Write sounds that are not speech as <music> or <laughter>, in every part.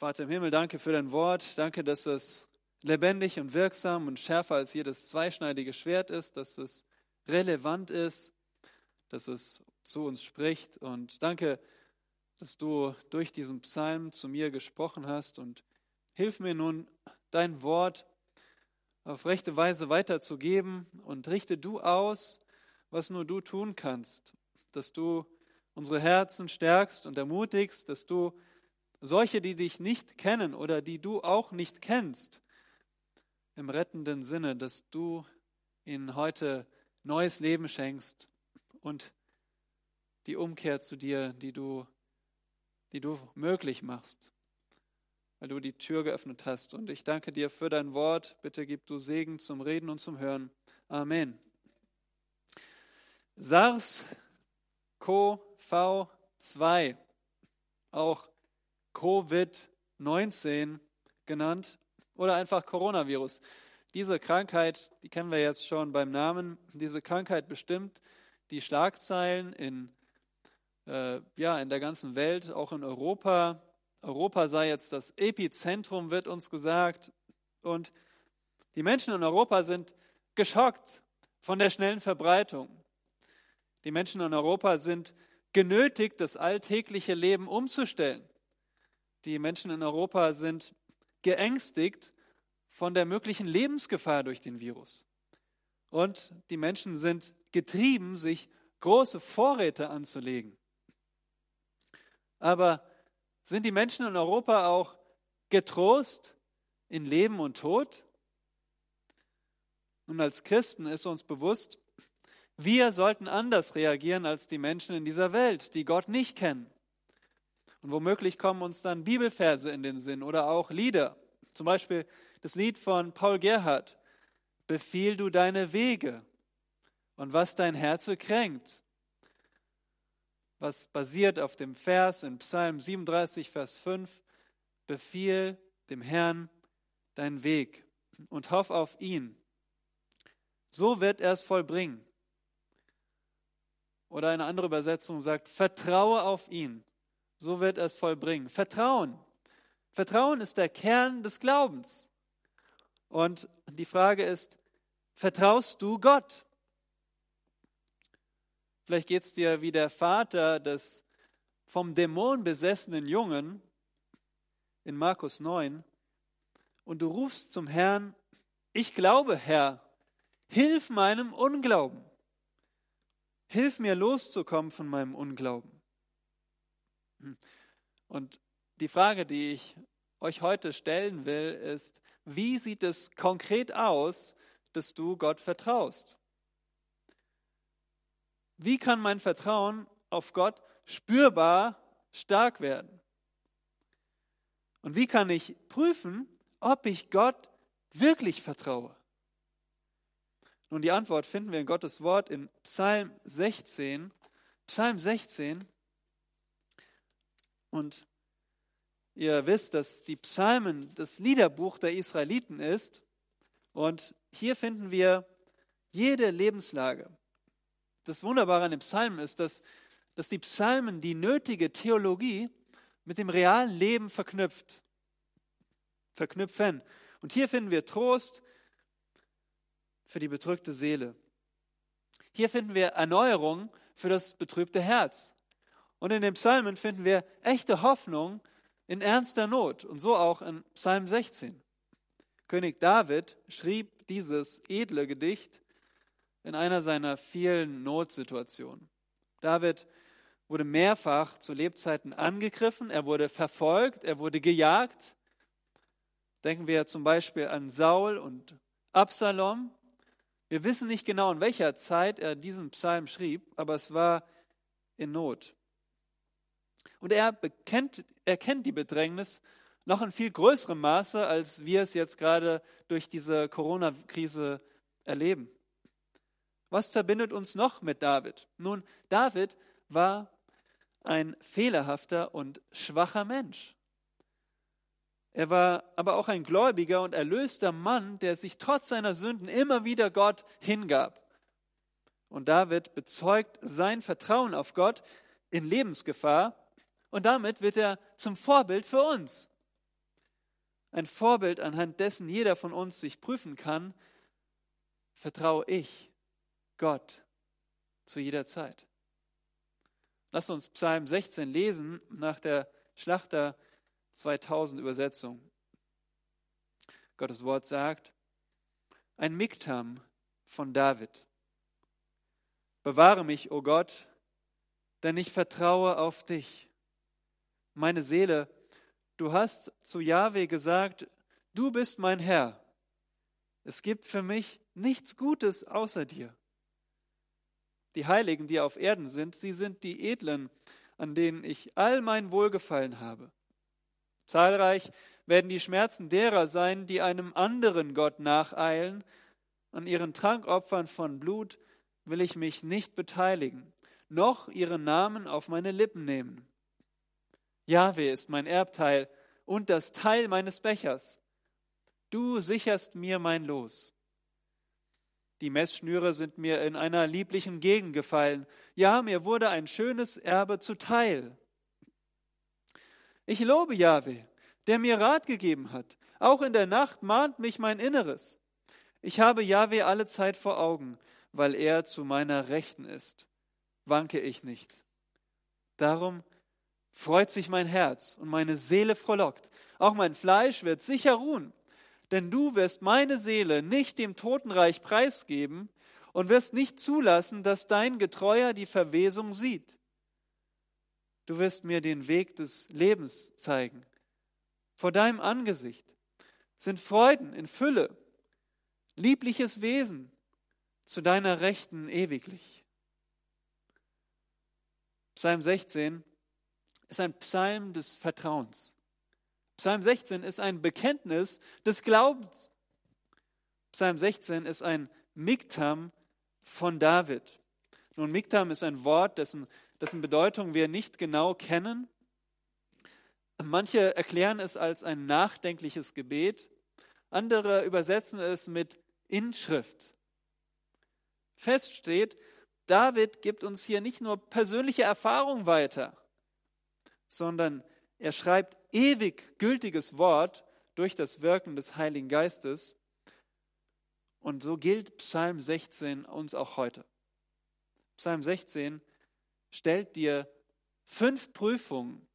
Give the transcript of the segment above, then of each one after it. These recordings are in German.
Vater im Himmel, danke für dein Wort. Danke, dass es lebendig und wirksam und schärfer als jedes zweischneidige Schwert ist, dass es relevant ist, dass es zu uns spricht. Und danke, dass du durch diesen Psalm zu mir gesprochen hast. Und hilf mir nun, dein Wort auf rechte Weise weiterzugeben und richte du aus, was nur du tun kannst, dass du unsere Herzen stärkst und ermutigst, dass du solche, die dich nicht kennen oder die du auch nicht kennst, im rettenden Sinne, dass du ihnen heute neues Leben schenkst und die Umkehr zu dir, die du, die du möglich machst, weil du die Tür geöffnet hast. Und ich danke dir für dein Wort. Bitte gib du Segen zum Reden und zum Hören. Amen. SARS-CoV-2, auch Covid-19 genannt oder einfach Coronavirus. Diese Krankheit, die kennen wir jetzt schon beim Namen, diese Krankheit bestimmt die Schlagzeilen in, äh, ja, in der ganzen Welt, auch in Europa. Europa sei jetzt das Epizentrum, wird uns gesagt. Und die Menschen in Europa sind geschockt von der schnellen Verbreitung. Die Menschen in Europa sind genötigt, das alltägliche Leben umzustellen. Die Menschen in Europa sind geängstigt von der möglichen Lebensgefahr durch den Virus. Und die Menschen sind getrieben, sich große Vorräte anzulegen. Aber sind die Menschen in Europa auch getrost in Leben und Tod? Und als Christen ist uns bewusst, wir sollten anders reagieren als die Menschen in dieser Welt, die Gott nicht kennen. Und womöglich kommen uns dann Bibelverse in den Sinn oder auch Lieder. Zum Beispiel das Lied von Paul Gerhardt. Befiehl du deine Wege und was dein Herz kränkt. Was basiert auf dem Vers in Psalm 37, Vers 5. Befiehl dem Herrn deinen Weg und hoff auf ihn. So wird er es vollbringen. Oder eine andere Übersetzung sagt, vertraue auf ihn so wird er es vollbringen. Vertrauen. Vertrauen ist der Kern des Glaubens. Und die Frage ist, vertraust du Gott? Vielleicht geht es dir wie der Vater des vom Dämon besessenen Jungen in Markus 9 und du rufst zum Herrn, ich glaube, Herr, hilf meinem Unglauben. Hilf mir loszukommen von meinem Unglauben. Und die Frage, die ich euch heute stellen will, ist, wie sieht es konkret aus, dass du Gott vertraust? Wie kann mein Vertrauen auf Gott spürbar stark werden? Und wie kann ich prüfen, ob ich Gott wirklich vertraue? Nun, die Antwort finden wir in Gottes Wort in Psalm 16. Psalm 16, und ihr wisst, dass die Psalmen das Liederbuch der Israeliten ist. Und hier finden wir jede Lebenslage. Das Wunderbare an den Psalmen ist, dass, dass die Psalmen die nötige Theologie mit dem realen Leben verknüpft, verknüpfen. Und hier finden wir Trost für die bedrückte Seele. Hier finden wir Erneuerung für das betrübte Herz. Und in den Psalmen finden wir echte Hoffnung in ernster Not und so auch in Psalm 16. König David schrieb dieses edle Gedicht in einer seiner vielen Notsituationen. David wurde mehrfach zu Lebzeiten angegriffen, er wurde verfolgt, er wurde gejagt. Denken wir zum Beispiel an Saul und Absalom. Wir wissen nicht genau, in welcher Zeit er diesen Psalm schrieb, aber es war in Not. Und er bekennt, erkennt die Bedrängnis noch in viel größerem Maße, als wir es jetzt gerade durch diese Corona-Krise erleben. Was verbindet uns noch mit David? Nun, David war ein fehlerhafter und schwacher Mensch. Er war aber auch ein gläubiger und erlöster Mann, der sich trotz seiner Sünden immer wieder Gott hingab. Und David bezeugt sein Vertrauen auf Gott in Lebensgefahr und damit wird er zum Vorbild für uns. ein Vorbild, anhand dessen jeder von uns sich prüfen kann, vertraue ich Gott zu jeder Zeit. Lass uns Psalm 16 lesen nach der Schlachter 2000 Übersetzung. Gottes Wort sagt, ein Miktam von David. Bewahre mich, o oh Gott, denn ich vertraue auf dich. Meine Seele, du hast zu Jahwe gesagt, du bist mein Herr. Es gibt für mich nichts Gutes außer dir. Die Heiligen, die auf Erden sind, sie sind die Edlen, an denen ich all mein Wohlgefallen habe. Zahlreich werden die Schmerzen derer sein, die einem anderen Gott nacheilen. An ihren Trankopfern von Blut will ich mich nicht beteiligen, noch ihren Namen auf meine Lippen nehmen. Jahwe ist mein Erbteil und das Teil meines Bechers. Du sicherst mir mein Los. Die Messschnüre sind mir in einer lieblichen Gegend gefallen. Ja, mir wurde ein schönes Erbe zuteil. Ich lobe Jahwe, der mir Rat gegeben hat. Auch in der Nacht mahnt mich mein Inneres. Ich habe Jahwe alle Zeit vor Augen, weil er zu meiner Rechten ist. Wanke ich nicht. Darum freut sich mein Herz und meine Seele frohlockt. Auch mein Fleisch wird sicher ruhen, denn du wirst meine Seele nicht dem Totenreich preisgeben und wirst nicht zulassen, dass dein Getreuer die Verwesung sieht. Du wirst mir den Weg des Lebens zeigen. Vor deinem Angesicht sind Freuden in Fülle, liebliches Wesen zu deiner Rechten ewiglich. Psalm 16 ist ein Psalm des Vertrauens. Psalm 16 ist ein Bekenntnis des Glaubens. Psalm 16 ist ein Miktam von David. Nun, Miktam ist ein Wort, dessen, dessen Bedeutung wir nicht genau kennen. Manche erklären es als ein nachdenkliches Gebet, andere übersetzen es mit Inschrift. Fest steht, David gibt uns hier nicht nur persönliche Erfahrung weiter, sondern er schreibt ewig gültiges Wort durch das Wirken des Heiligen Geistes. Und so gilt Psalm 16 uns auch heute. Psalm 16 stellt dir fünf Prüfungen,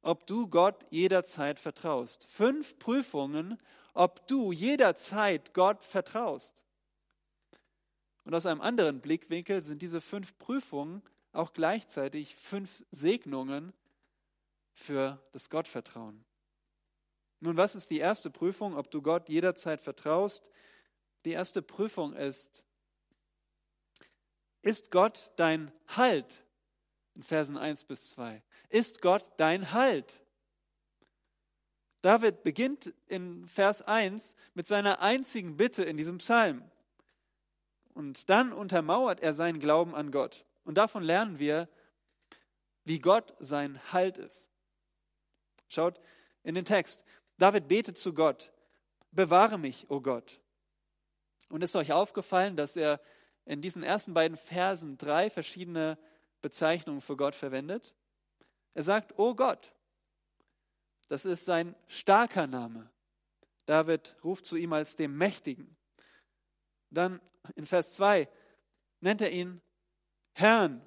ob du Gott jederzeit vertraust. Fünf Prüfungen, ob du jederzeit Gott vertraust. Und aus einem anderen Blickwinkel sind diese fünf Prüfungen auch gleichzeitig fünf Segnungen für das Gottvertrauen. Nun, was ist die erste Prüfung, ob du Gott jederzeit vertraust? Die erste Prüfung ist, ist Gott dein Halt? In Versen 1 bis 2. Ist Gott dein Halt? David beginnt in Vers 1 mit seiner einzigen Bitte in diesem Psalm. Und dann untermauert er seinen Glauben an Gott. Und davon lernen wir, wie Gott sein Halt ist. Schaut in den Text. David betet zu Gott, bewahre mich, o oh Gott. Und ist euch aufgefallen, dass er in diesen ersten beiden Versen drei verschiedene Bezeichnungen für Gott verwendet? Er sagt, o oh Gott. Das ist sein starker Name. David ruft zu ihm als dem Mächtigen. Dann in Vers 2 nennt er ihn Herrn.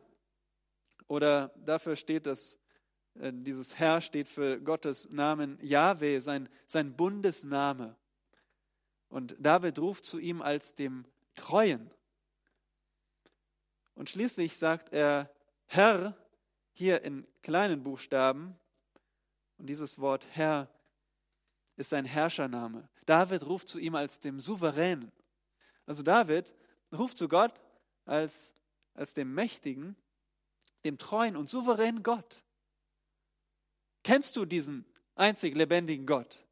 Oder dafür steht das, dieses Herr steht für Gottes Namen Yahweh, sein, sein Bundesname. Und David ruft zu ihm als dem Treuen. Und schließlich sagt er Herr hier in kleinen Buchstaben. Und dieses Wort Herr ist sein Herrschername. David ruft zu ihm als dem Souveränen. Also David ruft zu Gott als, als dem Mächtigen, dem treuen und souveränen Gott. Kennst du diesen einzig lebendigen Gott?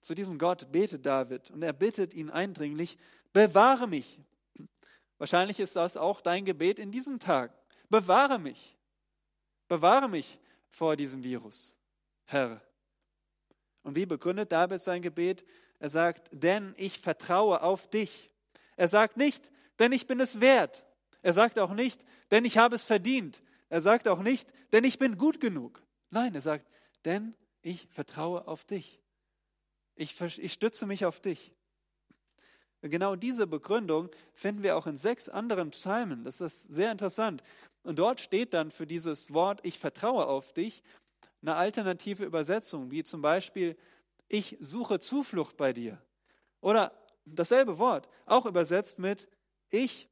Zu diesem Gott betet David und er bittet ihn eindringlich, bewahre mich. Wahrscheinlich ist das auch dein Gebet in diesen Tagen. Bewahre mich. Bewahre mich vor diesem Virus, Herr. Und wie begründet David sein Gebet? Er sagt, denn ich vertraue auf dich. Er sagt nicht, denn ich bin es wert. Er sagt auch nicht, denn ich habe es verdient. Er sagt auch nicht, denn ich bin gut genug. Nein, er sagt, denn ich vertraue auf dich. Ich, ich stütze mich auf dich. Genau diese Begründung finden wir auch in sechs anderen Psalmen. Das ist sehr interessant. Und dort steht dann für dieses Wort, ich vertraue auf dich, eine alternative Übersetzung, wie zum Beispiel, ich suche Zuflucht bei dir. Oder dasselbe Wort, auch übersetzt mit, ich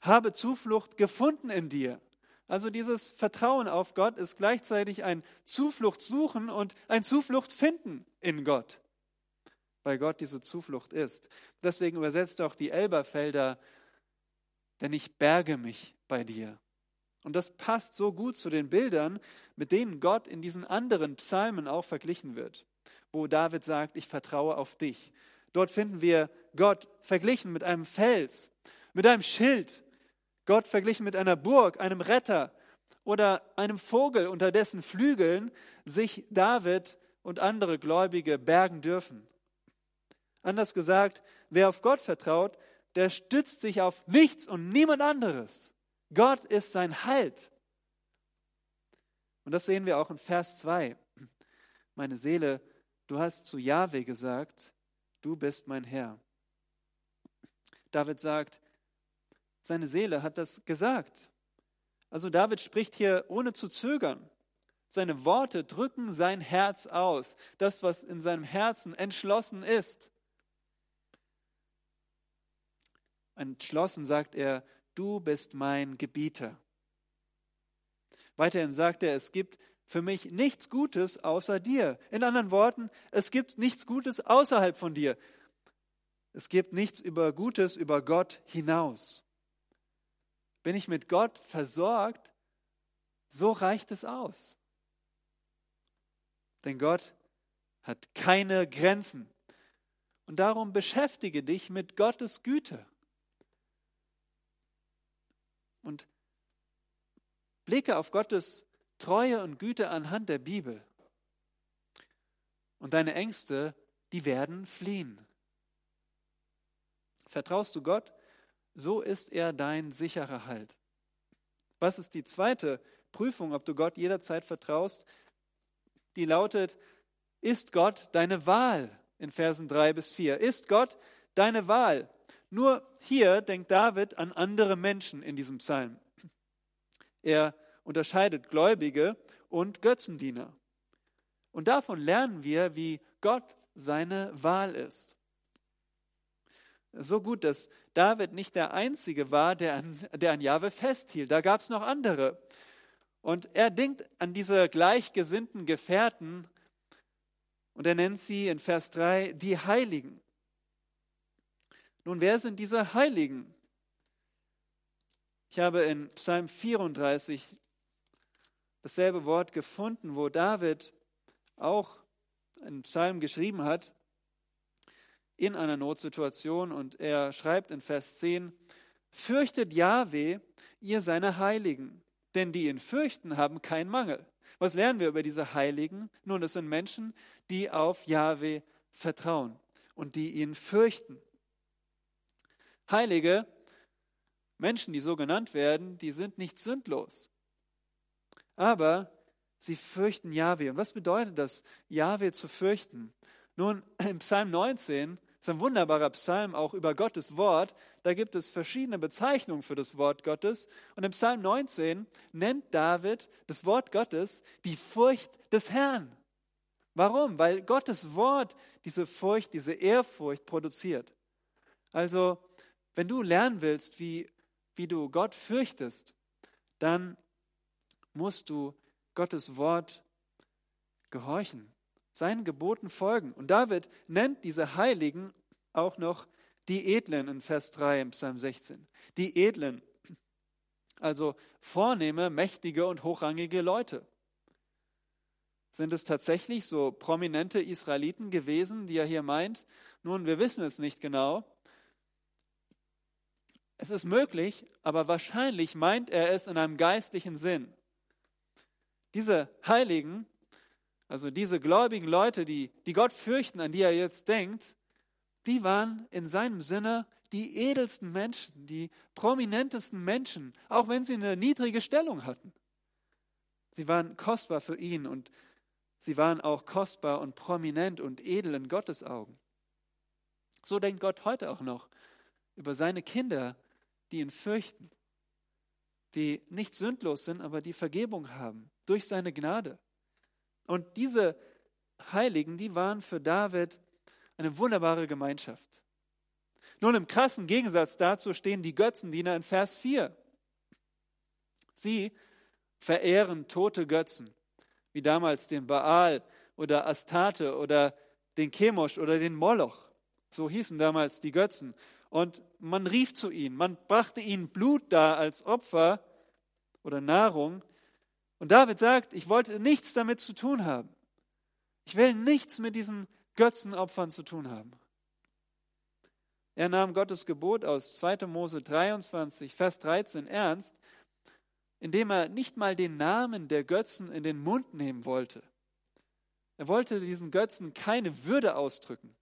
habe Zuflucht gefunden in dir. Also dieses Vertrauen auf Gott ist gleichzeitig ein Zuflucht suchen und ein Zuflucht finden in Gott, weil Gott diese Zuflucht ist. Deswegen übersetzt auch die Elberfelder, denn ich berge mich bei dir. Und das passt so gut zu den Bildern, mit denen Gott in diesen anderen Psalmen auch verglichen wird, wo David sagt, ich vertraue auf dich. Dort finden wir Gott verglichen mit einem Fels, mit einem Schild, Gott verglichen mit einer Burg, einem Retter oder einem Vogel, unter dessen Flügeln sich David und andere Gläubige bergen dürfen. Anders gesagt, wer auf Gott vertraut, der stützt sich auf nichts und niemand anderes. Gott ist sein Halt. Und das sehen wir auch in Vers 2. Meine Seele, du hast zu Jahwe gesagt, du bist mein Herr. David sagt, seine Seele hat das gesagt. Also David spricht hier ohne zu zögern. Seine Worte drücken sein Herz aus, das, was in seinem Herzen entschlossen ist. Entschlossen sagt er, du bist mein Gebieter. Weiterhin sagt er, es gibt für mich nichts Gutes außer dir. In anderen Worten, es gibt nichts Gutes außerhalb von dir. Es gibt nichts über Gutes über Gott hinaus. Bin ich mit Gott versorgt, so reicht es aus. Denn Gott hat keine Grenzen. Und darum beschäftige dich mit Gottes Güte. Und blicke auf Gottes Treue und Güte anhand der Bibel. Und deine Ängste, die werden fliehen. Vertraust du Gott, so ist er dein sicherer Halt. Was ist die zweite Prüfung, ob du Gott jederzeit vertraust? Die lautet, ist Gott deine Wahl? In Versen 3 bis 4. Ist Gott deine Wahl? Nur hier denkt David an andere Menschen in diesem Psalm. Er unterscheidet Gläubige und Götzendiener. Und davon lernen wir, wie Gott seine Wahl ist. So gut, dass David nicht der Einzige war, der an, der an Jahwe festhielt. Da gab es noch andere. Und er denkt an diese gleichgesinnten Gefährten und er nennt sie in Vers 3 die Heiligen. Nun, wer sind diese Heiligen? Ich habe in Psalm 34 dasselbe Wort gefunden, wo David auch einen Psalm geschrieben hat in einer Notsituation und er schreibt in Vers 10, Fürchtet Jahwe, ihr seine Heiligen, denn die ihn fürchten, haben keinen Mangel. Was lernen wir über diese Heiligen? Nun, es sind Menschen, die auf Jahwe vertrauen und die ihn fürchten. Heilige, Menschen, die so genannt werden, die sind nicht sündlos. Aber sie fürchten Jahwe. Und was bedeutet das, Jahwe zu fürchten? Nun, im Psalm 19 ist ein wunderbarer Psalm auch über Gottes Wort. Da gibt es verschiedene Bezeichnungen für das Wort Gottes. Und im Psalm 19 nennt David das Wort Gottes die Furcht des Herrn. Warum? Weil Gottes Wort diese Furcht, diese Ehrfurcht produziert. Also, wenn du lernen willst, wie, wie du Gott fürchtest, dann musst du Gottes Wort gehorchen seinen Geboten folgen. Und David nennt diese Heiligen auch noch die Edlen in Vers 3 im Psalm 16. Die Edlen, also vornehme, mächtige und hochrangige Leute. Sind es tatsächlich so prominente Israeliten gewesen, die er hier meint? Nun, wir wissen es nicht genau. Es ist möglich, aber wahrscheinlich meint er es in einem geistlichen Sinn. Diese Heiligen also diese gläubigen Leute, die, die Gott fürchten, an die er jetzt denkt, die waren in seinem Sinne die edelsten Menschen, die prominentesten Menschen, auch wenn sie eine niedrige Stellung hatten. Sie waren kostbar für ihn und Sie waren auch kostbar und prominent und edel in Gottes Augen. So denkt Gott heute auch noch über seine Kinder, die ihn fürchten, die nicht sündlos sind, aber die Vergebung haben durch seine Gnade. Und diese Heiligen, die waren für David eine wunderbare Gemeinschaft. Nun, im krassen Gegensatz dazu stehen die Götzendiener in Vers 4. Sie verehren tote Götzen, wie damals den Baal oder Astarte oder den Chemosh oder den Moloch. So hießen damals die Götzen. Und man rief zu ihnen, man brachte ihnen Blut dar als Opfer oder Nahrung. Und David sagt, ich wollte nichts damit zu tun haben. Ich will nichts mit diesen Götzenopfern zu tun haben. Er nahm Gottes Gebot aus 2. Mose 23, Vers 13 ernst, indem er nicht mal den Namen der Götzen in den Mund nehmen wollte. Er wollte diesen Götzen keine Würde ausdrücken.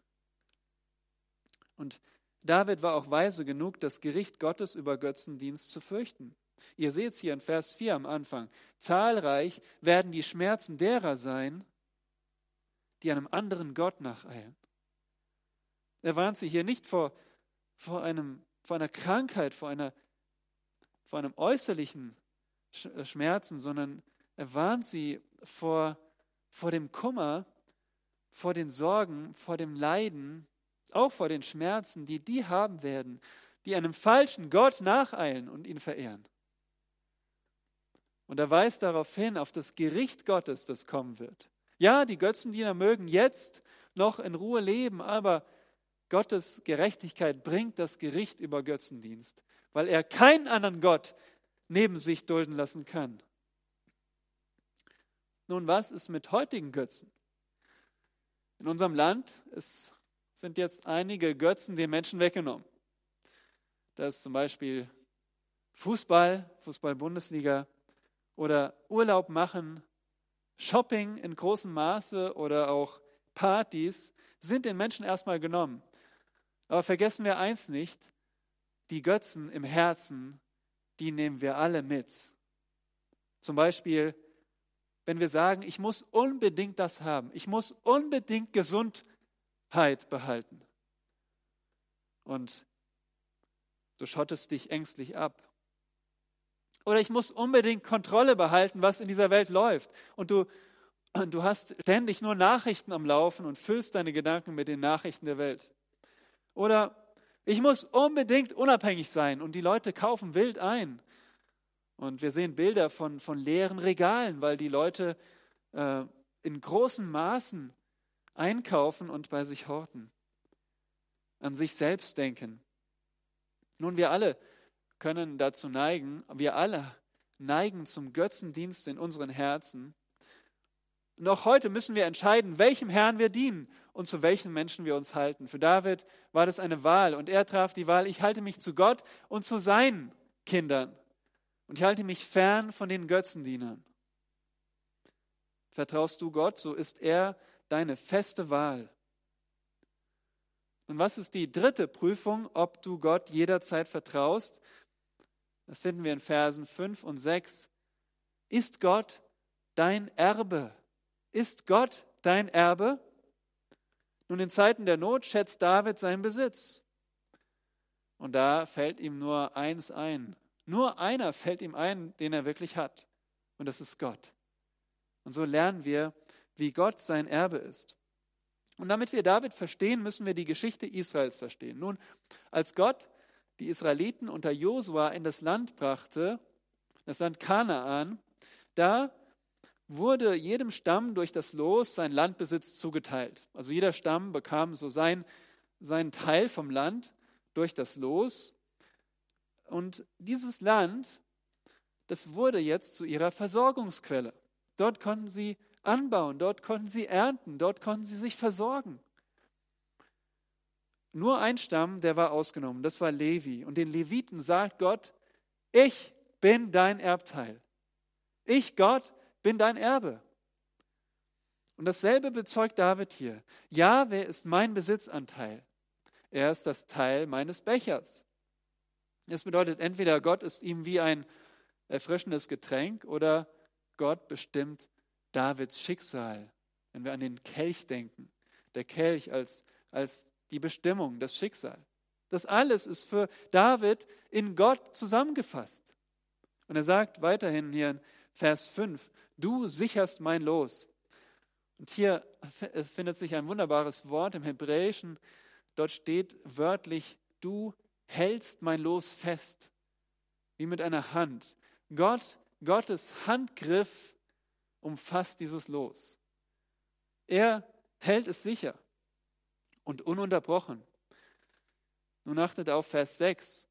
Und David war auch weise genug, das Gericht Gottes über Götzendienst zu fürchten. Ihr seht es hier in Vers 4 am Anfang. Zahlreich werden die Schmerzen derer sein, die einem anderen Gott nacheilen. Er warnt sie hier nicht vor vor, einem, vor einer Krankheit, vor, einer, vor einem äußerlichen äh, Schmerzen, sondern er warnt sie vor, vor dem Kummer, vor den Sorgen, vor dem Leiden, auch vor den Schmerzen, die die haben werden, die einem falschen Gott nacheilen und ihn verehren. Und er weist darauf hin, auf das Gericht Gottes, das kommen wird. Ja, die Götzendiener mögen jetzt noch in Ruhe leben, aber Gottes Gerechtigkeit bringt das Gericht über Götzendienst, weil er keinen anderen Gott neben sich dulden lassen kann. Nun, was ist mit heutigen Götzen? In unserem Land sind jetzt einige Götzen den Menschen weggenommen. Das ist zum Beispiel Fußball, Fußball-Bundesliga oder Urlaub machen, Shopping in großem Maße oder auch Partys sind den Menschen erstmal genommen. Aber vergessen wir eins nicht, die Götzen im Herzen, die nehmen wir alle mit. Zum Beispiel, wenn wir sagen, ich muss unbedingt das haben, ich muss unbedingt Gesundheit behalten. Und du schottest dich ängstlich ab. Oder ich muss unbedingt Kontrolle behalten, was in dieser Welt läuft. Und du, du hast ständig nur Nachrichten am Laufen und füllst deine Gedanken mit den Nachrichten der Welt. Oder ich muss unbedingt unabhängig sein und die Leute kaufen wild ein. Und wir sehen Bilder von, von leeren Regalen, weil die Leute äh, in großen Maßen einkaufen und bei sich horten, an sich selbst denken. Nun, wir alle können dazu neigen, wir alle neigen zum Götzendienst in unseren Herzen. Noch heute müssen wir entscheiden, welchem Herrn wir dienen und zu welchen Menschen wir uns halten. Für David war das eine Wahl und er traf die Wahl, ich halte mich zu Gott und zu seinen Kindern und ich halte mich fern von den Götzendienern. Vertraust du Gott, so ist er deine feste Wahl. Und was ist die dritte Prüfung, ob du Gott jederzeit vertraust? Das finden wir in Versen 5 und 6. Ist Gott dein Erbe? Ist Gott dein Erbe? Nun, in Zeiten der Not schätzt David seinen Besitz. Und da fällt ihm nur eins ein. Nur einer fällt ihm ein, den er wirklich hat. Und das ist Gott. Und so lernen wir, wie Gott sein Erbe ist. Und damit wir David verstehen, müssen wir die Geschichte Israels verstehen. Nun, als Gott die Israeliten unter Josua in das Land brachte, das Land Kanaan, da wurde jedem Stamm durch das Los sein Landbesitz zugeteilt. Also jeder Stamm bekam so sein, seinen Teil vom Land durch das Los. Und dieses Land, das wurde jetzt zu ihrer Versorgungsquelle. Dort konnten sie anbauen, dort konnten sie ernten, dort konnten sie sich versorgen. Nur ein Stamm, der war ausgenommen, das war Levi. Und den Leviten sagt Gott, ich bin dein Erbteil. Ich, Gott, bin dein Erbe. Und dasselbe bezeugt David hier. Ja, wer ist mein Besitzanteil? Er ist das Teil meines Bechers. Das bedeutet, entweder Gott ist ihm wie ein erfrischendes Getränk oder Gott bestimmt Davids Schicksal wenn wir an den Kelch denken. Der Kelch als, als die Bestimmung, das Schicksal. Das alles ist für David in Gott zusammengefasst. Und er sagt weiterhin hier in Vers 5, du sicherst mein Los. Und hier es findet sich ein wunderbares Wort im Hebräischen. Dort steht wörtlich, du hältst mein Los fest, wie mit einer Hand. Gott, Gottes Handgriff umfasst dieses Los. Er hält es sicher und ununterbrochen. Nun achtet auf Vers 6.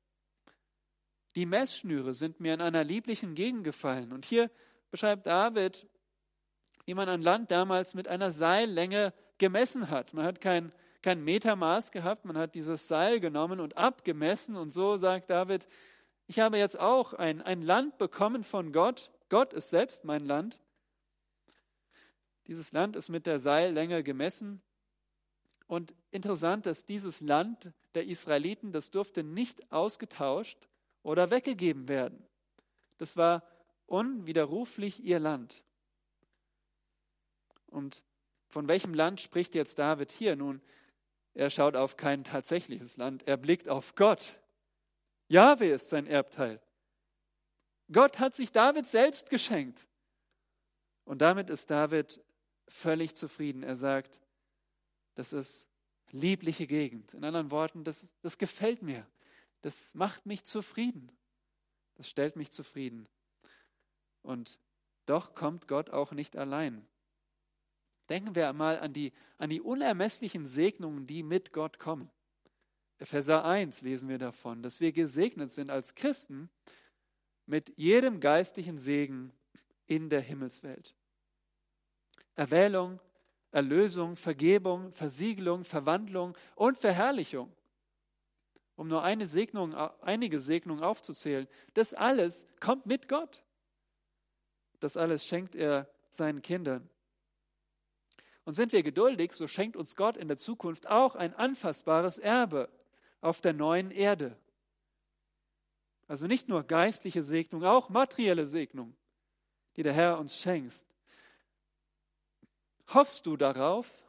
Die Messschnüre sind mir in einer lieblichen Gegend gefallen. Und hier beschreibt David, wie man ein Land damals mit einer Seillänge gemessen hat. Man hat kein, kein Metermaß gehabt, man hat dieses Seil genommen und abgemessen. Und so sagt David, ich habe jetzt auch ein, ein Land bekommen von Gott. Gott ist selbst mein Land. Dieses Land ist mit der Seillänge gemessen. Und interessant, dass dieses Land der Israeliten, das durfte nicht ausgetauscht oder weggegeben werden. Das war unwiderruflich ihr Land. Und von welchem Land spricht jetzt David hier? Nun, er schaut auf kein tatsächliches Land, er blickt auf Gott. Jahwe ist sein Erbteil. Gott hat sich David selbst geschenkt. Und damit ist David völlig zufrieden. Er sagt, das ist liebliche Gegend. In anderen Worten, das, das gefällt mir. Das macht mich zufrieden. Das stellt mich zufrieden. Und doch kommt Gott auch nicht allein. Denken wir einmal an die, an die unermesslichen Segnungen, die mit Gott kommen. Epheser 1 lesen wir davon, dass wir gesegnet sind als Christen mit jedem geistlichen Segen in der Himmelswelt. Erwählung, Erlösung, Vergebung, Versiegelung, Verwandlung und Verherrlichung. Um nur eine Segnung, einige Segnungen aufzuzählen, das alles kommt mit Gott. Das alles schenkt er seinen Kindern. Und sind wir geduldig, so schenkt uns Gott in der Zukunft auch ein anfassbares Erbe auf der neuen Erde. Also nicht nur geistliche Segnung, auch materielle Segnung, die der Herr uns schenkt. Hoffst du darauf?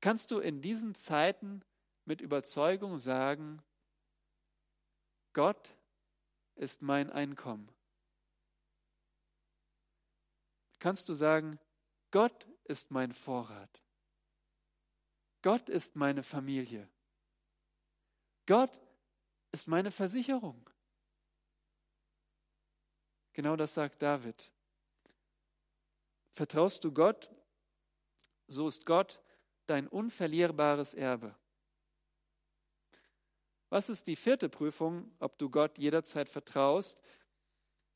Kannst du in diesen Zeiten mit Überzeugung sagen, Gott ist mein Einkommen? Kannst du sagen, Gott ist mein Vorrat? Gott ist meine Familie. Gott ist meine Versicherung. Genau das sagt David. Vertraust du Gott, so ist Gott dein unverlierbares Erbe. Was ist die vierte Prüfung, ob du Gott jederzeit vertraust?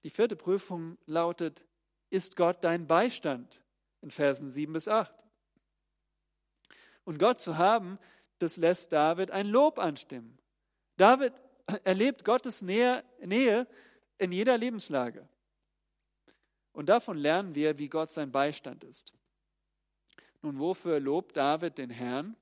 Die vierte Prüfung lautet, ist Gott dein Beistand? In Versen 7 bis 8. Und Gott zu haben, das lässt David ein Lob anstimmen. David erlebt Gottes Nähe, Nähe in jeder Lebenslage. Und davon lernen wir, wie Gott sein Beistand ist. Nun, wofür lobt David den Herrn?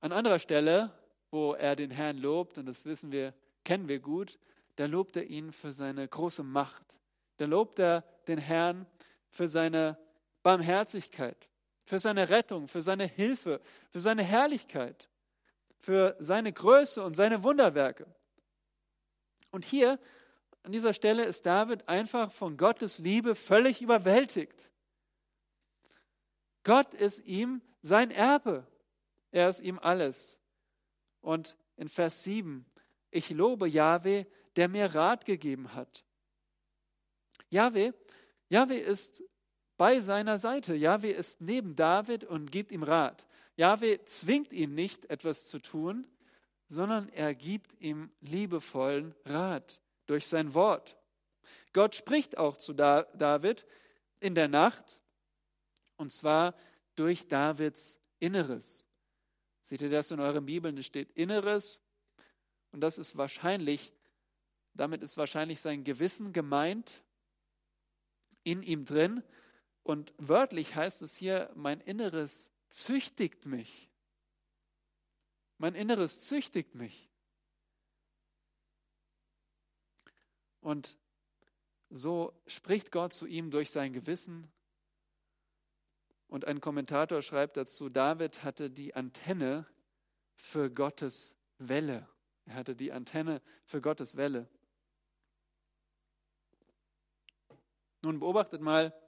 An anderer Stelle, wo er den Herrn lobt, und das wissen wir, kennen wir gut, da lobt er ihn für seine große Macht. Da lobt er den Herrn für seine Barmherzigkeit, für seine Rettung, für seine Hilfe, für seine Herrlichkeit, für seine Größe und seine Wunderwerke. Und hier an dieser Stelle ist David einfach von Gottes Liebe völlig überwältigt. Gott ist ihm sein Erbe. Er ist ihm alles. Und in Vers 7, ich lobe Jahwe, der mir Rat gegeben hat. Jahwe, Jahwe ist bei seiner Seite. Jahwe ist neben David und gibt ihm Rat. Jahwe zwingt ihn nicht, etwas zu tun, sondern er gibt ihm liebevollen Rat durch sein Wort. Gott spricht auch zu David in der Nacht, und zwar durch Davids Inneres. Seht ihr das in euren Bibeln? Es steht Inneres, und das ist wahrscheinlich, damit ist wahrscheinlich sein Gewissen gemeint, in ihm drin. Und wörtlich heißt es hier, mein Inneres züchtigt mich. Mein Inneres züchtigt mich. Und so spricht Gott zu ihm durch sein Gewissen. Und ein Kommentator schreibt dazu, David hatte die Antenne für Gottes Welle. Er hatte die Antenne für Gottes Welle. Nun beobachtet mal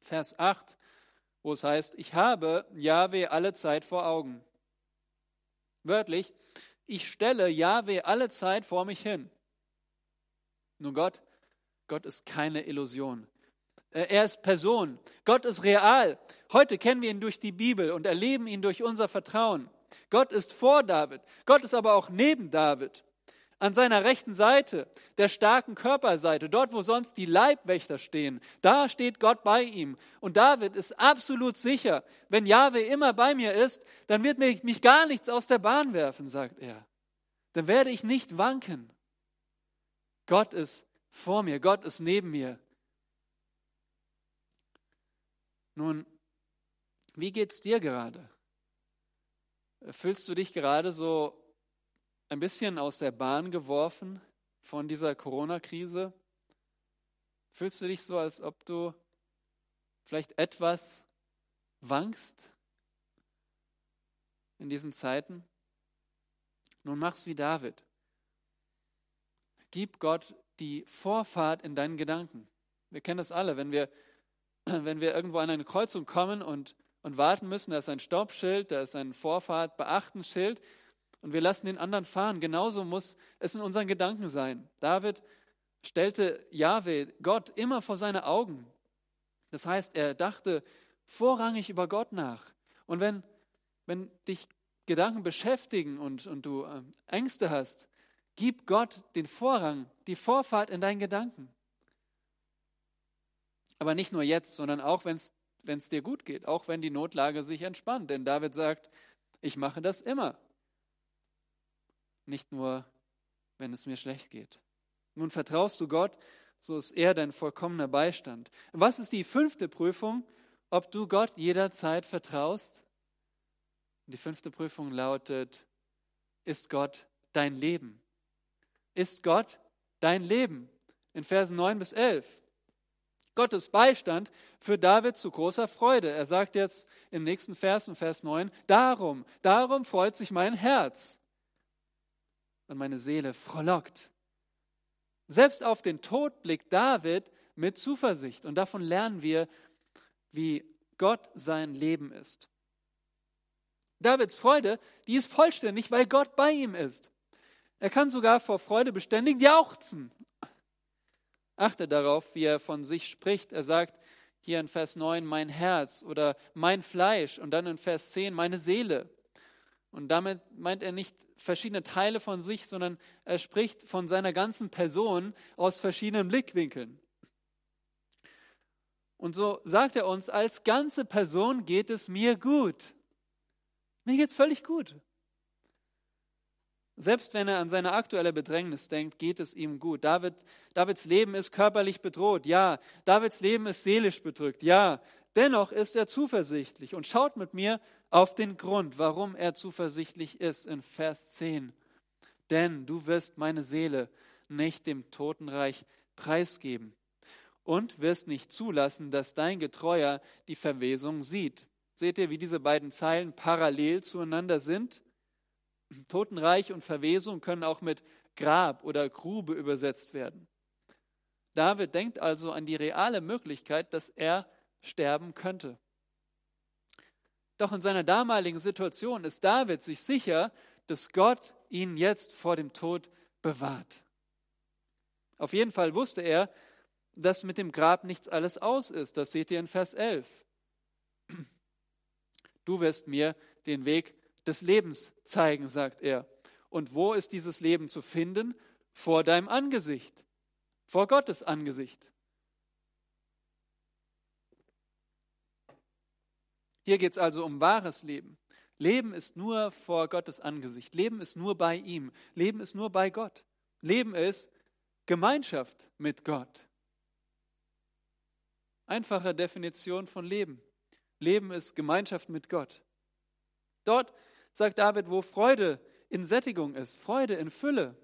Vers 8, wo es heißt, ich habe Jahwe alle Zeit vor Augen. Wörtlich, ich stelle Jahwe alle Zeit vor mich hin. Nun Gott, Gott ist keine Illusion. Äh, er ist Person. Gott ist real. Heute kennen wir ihn durch die Bibel und erleben ihn durch unser Vertrauen. Gott ist vor David. Gott ist aber auch neben David an seiner rechten Seite, der starken Körperseite, dort wo sonst die Leibwächter stehen, da steht Gott bei ihm. Und David ist absolut sicher, wenn Jahwe immer bei mir ist, dann wird mich gar nichts aus der Bahn werfen, sagt er. Dann werde ich nicht wanken. Gott ist vor mir, Gott ist neben mir. Nun, wie geht's dir gerade? Fühlst du dich gerade so ein bisschen aus der Bahn geworfen von dieser Corona-Krise? Fühlst du dich so, als ob du vielleicht etwas wankst in diesen Zeiten? Nun mach's wie David. Gib Gott die Vorfahrt in deinen Gedanken. Wir kennen das alle, wenn wir, <clears throat> wenn wir irgendwo an eine Kreuzung kommen und, und warten müssen, da ist ein Stoppschild, da ist ein Vorfahrt, Beachtenschild und wir lassen den anderen fahren. Genauso muss es in unseren Gedanken sein. David stellte Jahwe, Gott, immer vor seine Augen. Das heißt, er dachte vorrangig über Gott nach. Und wenn, wenn dich Gedanken beschäftigen und, und du äh, Ängste hast, gib Gott den Vorrang, die Vorfahrt in deinen Gedanken. Aber nicht nur jetzt, sondern auch, wenn es dir gut geht, auch wenn die Notlage sich entspannt. Denn David sagt, ich mache das immer nicht nur, wenn es mir schlecht geht. Nun vertraust du Gott, so ist er dein vollkommener Beistand. Was ist die fünfte Prüfung, ob du Gott jederzeit vertraust? Die fünfte Prüfung lautet, ist Gott dein Leben? Ist Gott dein Leben? In Versen 9 bis 11. Gottes Beistand für David zu großer Freude. Er sagt jetzt im nächsten Vers, in Vers 9, darum, darum freut sich mein Herz und meine Seele frohlockt. Selbst auf den Tod blickt David mit Zuversicht und davon lernen wir, wie Gott sein Leben ist. Davids Freude, die ist vollständig, weil Gott bei ihm ist. Er kann sogar vor Freude beständig jauchzen. Achte darauf, wie er von sich spricht. Er sagt hier in Vers 9 mein Herz oder mein Fleisch und dann in Vers 10 meine Seele. Und damit meint er nicht verschiedene Teile von sich, sondern er spricht von seiner ganzen Person aus verschiedenen Blickwinkeln. Und so sagt er uns, als ganze Person geht es mir gut. Mir geht es völlig gut. Selbst wenn er an seine aktuelle Bedrängnis denkt, geht es ihm gut. David, Davids Leben ist körperlich bedroht, ja. Davids Leben ist seelisch bedrückt, ja. Dennoch ist er zuversichtlich und schaut mit mir auf den Grund, warum er zuversichtlich ist in Vers 10. Denn du wirst meine Seele nicht dem Totenreich preisgeben und wirst nicht zulassen, dass dein Getreuer die Verwesung sieht. Seht ihr, wie diese beiden Zeilen parallel zueinander sind? Totenreich und Verwesung können auch mit Grab oder Grube übersetzt werden. David denkt also an die reale Möglichkeit, dass er sterben könnte. Doch in seiner damaligen Situation ist David sich sicher, dass Gott ihn jetzt vor dem Tod bewahrt. Auf jeden Fall wusste er, dass mit dem Grab nichts alles aus ist. Das seht ihr in Vers 11. Du wirst mir den Weg des Lebens zeigen, sagt er. Und wo ist dieses Leben zu finden? Vor deinem Angesicht, vor Gottes Angesicht. Hier geht es also um wahres Leben. Leben ist nur vor Gottes Angesicht. Leben ist nur bei ihm. Leben ist nur bei Gott. Leben ist Gemeinschaft mit Gott. Einfache Definition von Leben. Leben ist Gemeinschaft mit Gott. Dort sagt David, wo Freude in Sättigung ist, Freude in Fülle.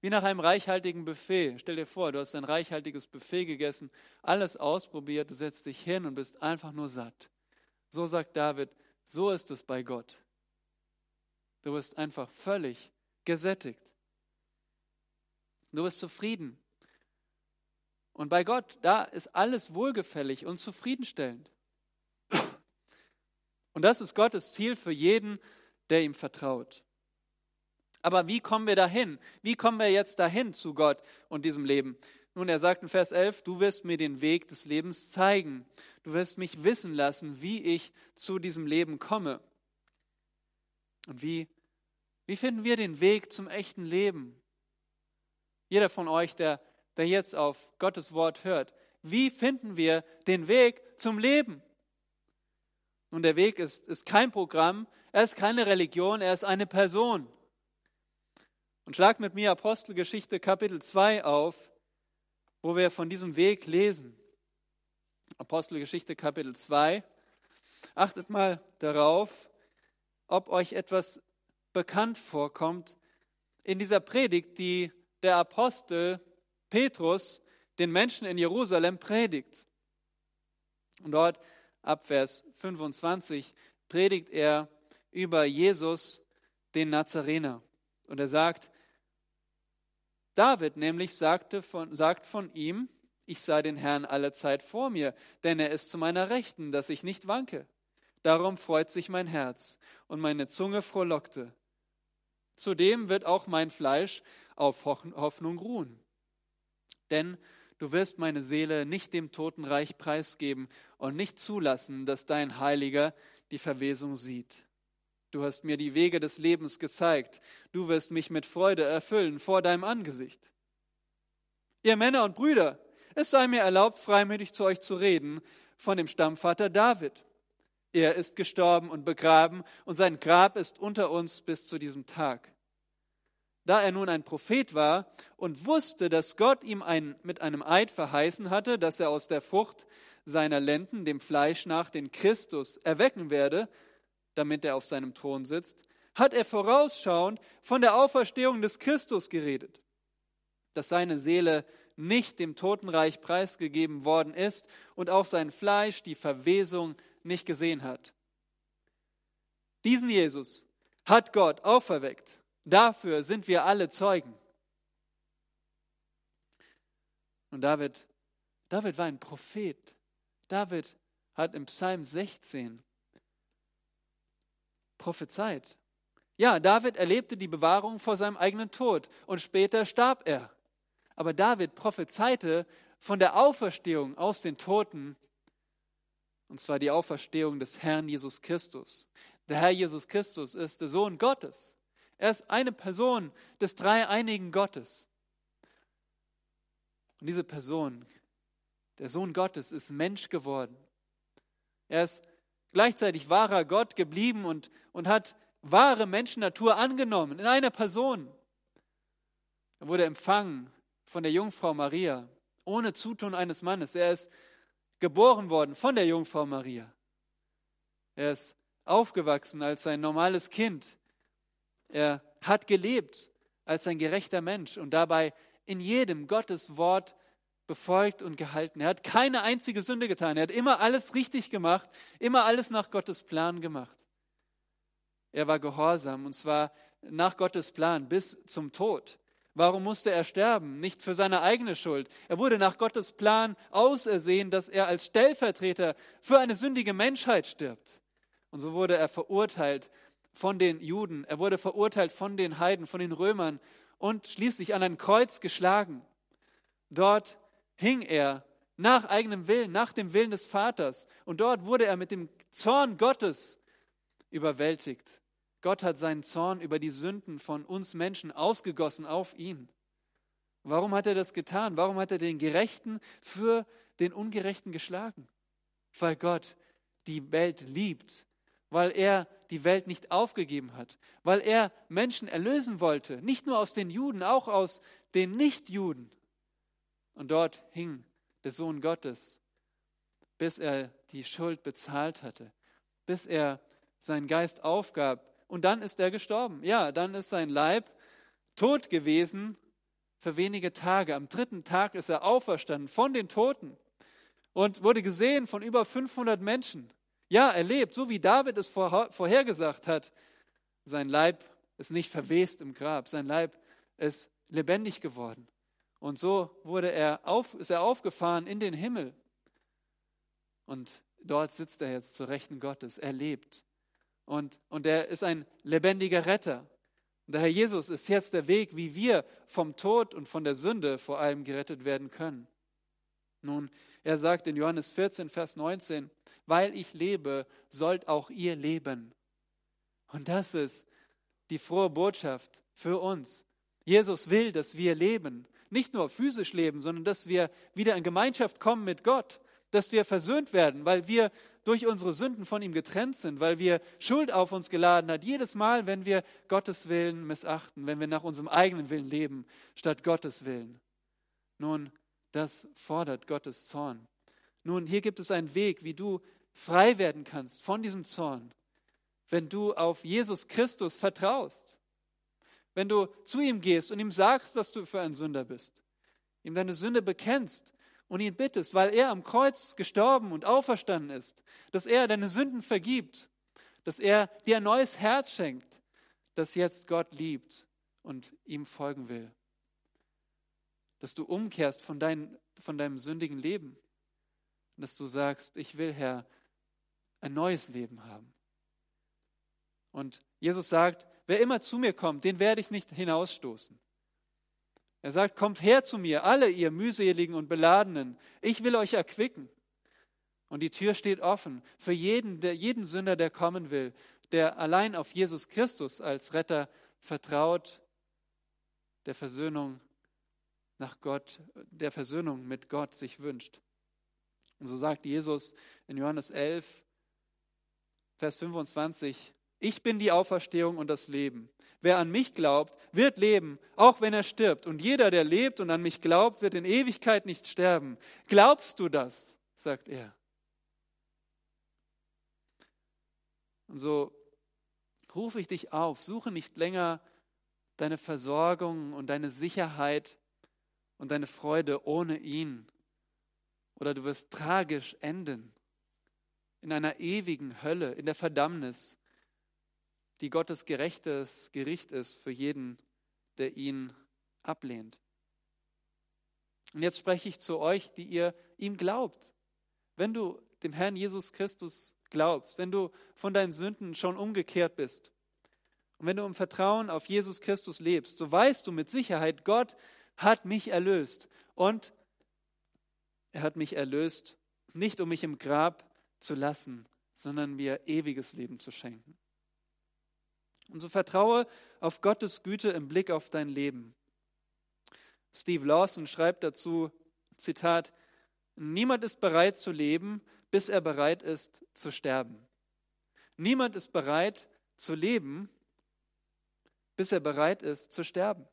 Wie nach einem reichhaltigen Buffet. Stell dir vor, du hast ein reichhaltiges Buffet gegessen, alles ausprobiert, du setzt dich hin und bist einfach nur satt. So sagt David, so ist es bei Gott. Du bist einfach völlig gesättigt. Du bist zufrieden. Und bei Gott, da ist alles wohlgefällig und zufriedenstellend. Und das ist Gottes Ziel für jeden, der ihm vertraut. Aber wie kommen wir dahin? Wie kommen wir jetzt dahin zu Gott und diesem Leben? Nun, er sagt in Vers 11, du wirst mir den Weg des Lebens zeigen. Du wirst mich wissen lassen, wie ich zu diesem Leben komme. Und wie, wie finden wir den Weg zum echten Leben? Jeder von euch, der, der jetzt auf Gottes Wort hört, wie finden wir den Weg zum Leben? Nun, der Weg ist, ist kein Programm, er ist keine Religion, er ist eine Person. Und schlag mit mir Apostelgeschichte Kapitel 2 auf, wo wir von diesem Weg lesen. Apostelgeschichte Kapitel 2. Achtet mal darauf, ob euch etwas bekannt vorkommt in dieser Predigt, die der Apostel Petrus den Menschen in Jerusalem predigt. Und dort ab Vers 25 predigt er über Jesus, den Nazarener. Und er sagt, David nämlich sagte von, sagt von ihm, ich sah den Herrn alle Zeit vor mir, denn er ist zu meiner Rechten, dass ich nicht wanke. Darum freut sich mein Herz und meine Zunge frohlockte. Zudem wird auch mein Fleisch auf Hoffnung ruhen. Denn du wirst meine Seele nicht dem Totenreich preisgeben und nicht zulassen, dass dein Heiliger die Verwesung sieht. Du hast mir die Wege des Lebens gezeigt. Du wirst mich mit Freude erfüllen vor deinem Angesicht. Ihr Männer und Brüder, es sei mir erlaubt, freimütig zu euch zu reden von dem Stammvater David. Er ist gestorben und begraben und sein Grab ist unter uns bis zu diesem Tag. Da er nun ein Prophet war und wusste, dass Gott ihm ein, mit einem Eid verheißen hatte, dass er aus der Frucht seiner Lenden, dem Fleisch nach, den Christus erwecken werde, damit er auf seinem Thron sitzt, hat er vorausschauend von der Auferstehung des Christus geredet, dass seine Seele nicht dem Totenreich preisgegeben worden ist und auch sein Fleisch die Verwesung nicht gesehen hat. Diesen Jesus hat Gott auferweckt. Dafür sind wir alle Zeugen. Und David, David war ein Prophet. David hat im Psalm 16 prophezeit. Ja, David erlebte die Bewahrung vor seinem eigenen Tod und später starb er. Aber David prophezeite von der Auferstehung aus den Toten, und zwar die Auferstehung des Herrn Jesus Christus. Der Herr Jesus Christus ist der Sohn Gottes. Er ist eine Person des dreieinigen Gottes. Und diese Person, der Sohn Gottes, ist Mensch geworden. Er ist gleichzeitig wahrer Gott geblieben und, und hat wahre Menschennatur angenommen in einer Person. Er wurde empfangen von der Jungfrau Maria, ohne Zutun eines Mannes. Er ist geboren worden von der Jungfrau Maria. Er ist aufgewachsen als ein normales Kind. Er hat gelebt als ein gerechter Mensch und dabei in jedem Gottes Wort befolgt und gehalten. Er hat keine einzige Sünde getan. Er hat immer alles richtig gemacht, immer alles nach Gottes Plan gemacht. Er war gehorsam und zwar nach Gottes Plan bis zum Tod. Warum musste er sterben? Nicht für seine eigene Schuld. Er wurde nach Gottes Plan ausersehen, dass er als Stellvertreter für eine sündige Menschheit stirbt. Und so wurde er verurteilt von den Juden. Er wurde verurteilt von den Heiden, von den Römern und schließlich an ein Kreuz geschlagen. Dort hing er nach eigenem Willen, nach dem Willen des Vaters. Und dort wurde er mit dem Zorn Gottes überwältigt. Gott hat seinen Zorn über die Sünden von uns Menschen ausgegossen auf ihn. Warum hat er das getan? Warum hat er den Gerechten für den Ungerechten geschlagen? Weil Gott die Welt liebt, weil er die Welt nicht aufgegeben hat, weil er Menschen erlösen wollte, nicht nur aus den Juden, auch aus den Nichtjuden. Und dort hing der Sohn Gottes, bis er die Schuld bezahlt hatte, bis er seinen Geist aufgab. Und dann ist er gestorben. Ja, dann ist sein Leib tot gewesen, für wenige Tage. Am dritten Tag ist er auferstanden von den Toten und wurde gesehen von über 500 Menschen. Ja, er lebt, so wie David es vorhergesagt hat. Sein Leib ist nicht verwest im Grab, sein Leib ist lebendig geworden. Und so wurde er auf, ist er aufgefahren in den Himmel. Und dort sitzt er jetzt zur Rechten Gottes. Er lebt. Und, und er ist ein lebendiger Retter. Und der Herr Jesus ist jetzt der Weg, wie wir vom Tod und von der Sünde vor allem gerettet werden können. Nun, er sagt in Johannes 14, Vers 19, weil ich lebe, sollt auch ihr leben. Und das ist die frohe Botschaft für uns. Jesus will, dass wir leben. Nicht nur physisch leben, sondern dass wir wieder in Gemeinschaft kommen mit Gott, dass wir versöhnt werden, weil wir durch unsere Sünden von ihm getrennt sind, weil wir Schuld auf uns geladen hat. Jedes Mal, wenn wir Gottes Willen missachten, wenn wir nach unserem eigenen Willen leben, statt Gottes Willen. Nun, das fordert Gottes Zorn. Nun, hier gibt es einen Weg, wie du frei werden kannst von diesem Zorn, wenn du auf Jesus Christus vertraust. Wenn du zu ihm gehst und ihm sagst, was du für ein Sünder bist, ihm deine Sünde bekennst und ihn bittest, weil er am Kreuz gestorben und auferstanden ist, dass er deine Sünden vergibt, dass er dir ein neues Herz schenkt, das jetzt Gott liebt und ihm folgen will. Dass du umkehrst von, dein, von deinem sündigen Leben dass du sagst, ich will, Herr, ein neues Leben haben. Und Jesus sagt, wer immer zu mir kommt, den werde ich nicht hinausstoßen. Er sagt, kommt her zu mir, alle ihr mühseligen und beladenen, ich will euch erquicken. Und die Tür steht offen für jeden, der, jeden Sünder, der kommen will, der allein auf Jesus Christus als Retter vertraut, der Versöhnung nach Gott, der Versöhnung mit Gott sich wünscht. Und so sagt Jesus in Johannes 11, Vers 25, ich bin die Auferstehung und das Leben. Wer an mich glaubt, wird leben, auch wenn er stirbt. Und jeder, der lebt und an mich glaubt, wird in Ewigkeit nicht sterben. Glaubst du das? sagt er. Und so rufe ich dich auf, suche nicht länger deine Versorgung und deine Sicherheit und deine Freude ohne ihn. Oder du wirst tragisch enden in einer ewigen Hölle, in der Verdammnis die Gottes gerechtes Gericht ist für jeden, der ihn ablehnt. Und jetzt spreche ich zu euch, die ihr ihm glaubt. Wenn du dem Herrn Jesus Christus glaubst, wenn du von deinen Sünden schon umgekehrt bist und wenn du im Vertrauen auf Jesus Christus lebst, so weißt du mit Sicherheit, Gott hat mich erlöst und er hat mich erlöst, nicht um mich im Grab zu lassen, sondern mir ewiges Leben zu schenken. Und so vertraue auf Gottes Güte im Blick auf dein Leben. Steve Lawson schreibt dazu, Zitat, Niemand ist bereit zu leben, bis er bereit ist zu sterben. Niemand ist bereit zu leben, bis er bereit ist zu sterben.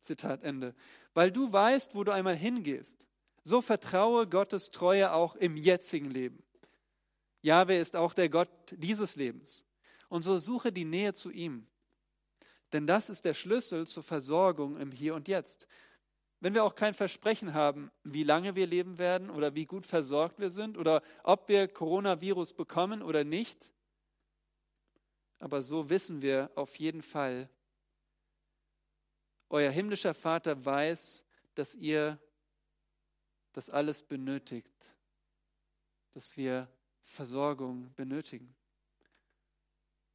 Zitat Ende. Weil du weißt, wo du einmal hingehst, so vertraue Gottes Treue auch im jetzigen Leben. Jahwe ist auch der Gott dieses Lebens. Und so suche die Nähe zu ihm. Denn das ist der Schlüssel zur Versorgung im Hier und Jetzt. Wenn wir auch kein Versprechen haben, wie lange wir leben werden oder wie gut versorgt wir sind oder ob wir Coronavirus bekommen oder nicht, aber so wissen wir auf jeden Fall, euer himmlischer Vater weiß, dass ihr das alles benötigt, dass wir Versorgung benötigen.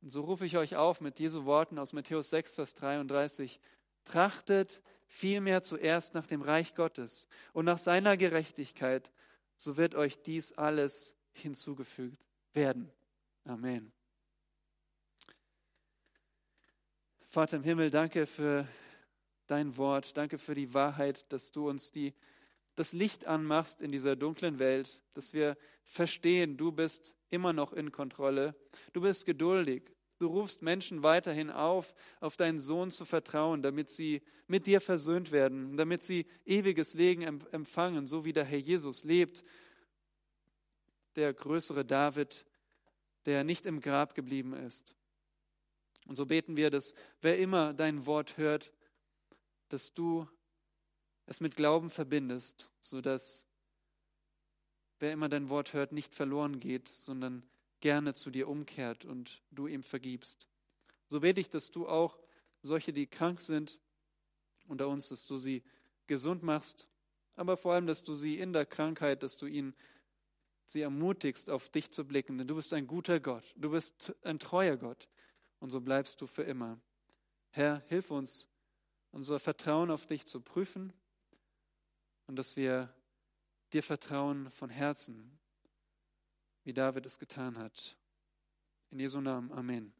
Und so rufe ich euch auf mit Jesu Worten aus Matthäus 6, Vers 33. Trachtet vielmehr zuerst nach dem Reich Gottes und nach seiner Gerechtigkeit, so wird euch dies alles hinzugefügt werden. Amen. Vater im Himmel, danke für dein Wort, danke für die Wahrheit, dass du uns die, das Licht anmachst in dieser dunklen Welt, dass wir verstehen, du bist immer noch in Kontrolle. Du bist geduldig. Du rufst Menschen weiterhin auf, auf deinen Sohn zu vertrauen, damit sie mit dir versöhnt werden, damit sie ewiges Leben empfangen, so wie der Herr Jesus lebt, der größere David, der nicht im Grab geblieben ist. Und so beten wir, dass wer immer dein Wort hört, dass du es mit Glauben verbindest, sodass wer immer dein Wort hört, nicht verloren geht, sondern gerne zu dir umkehrt und du ihm vergibst. So bete ich, dass du auch solche, die krank sind unter uns, dass du sie gesund machst, aber vor allem, dass du sie in der Krankheit, dass du ihnen sie ermutigst, auf dich zu blicken, denn du bist ein guter Gott, du bist ein treuer Gott und so bleibst du für immer. Herr, hilf uns, unser Vertrauen auf dich zu prüfen und dass wir dir vertrauen von Herzen, wie David es getan hat. In Jesu Namen, Amen.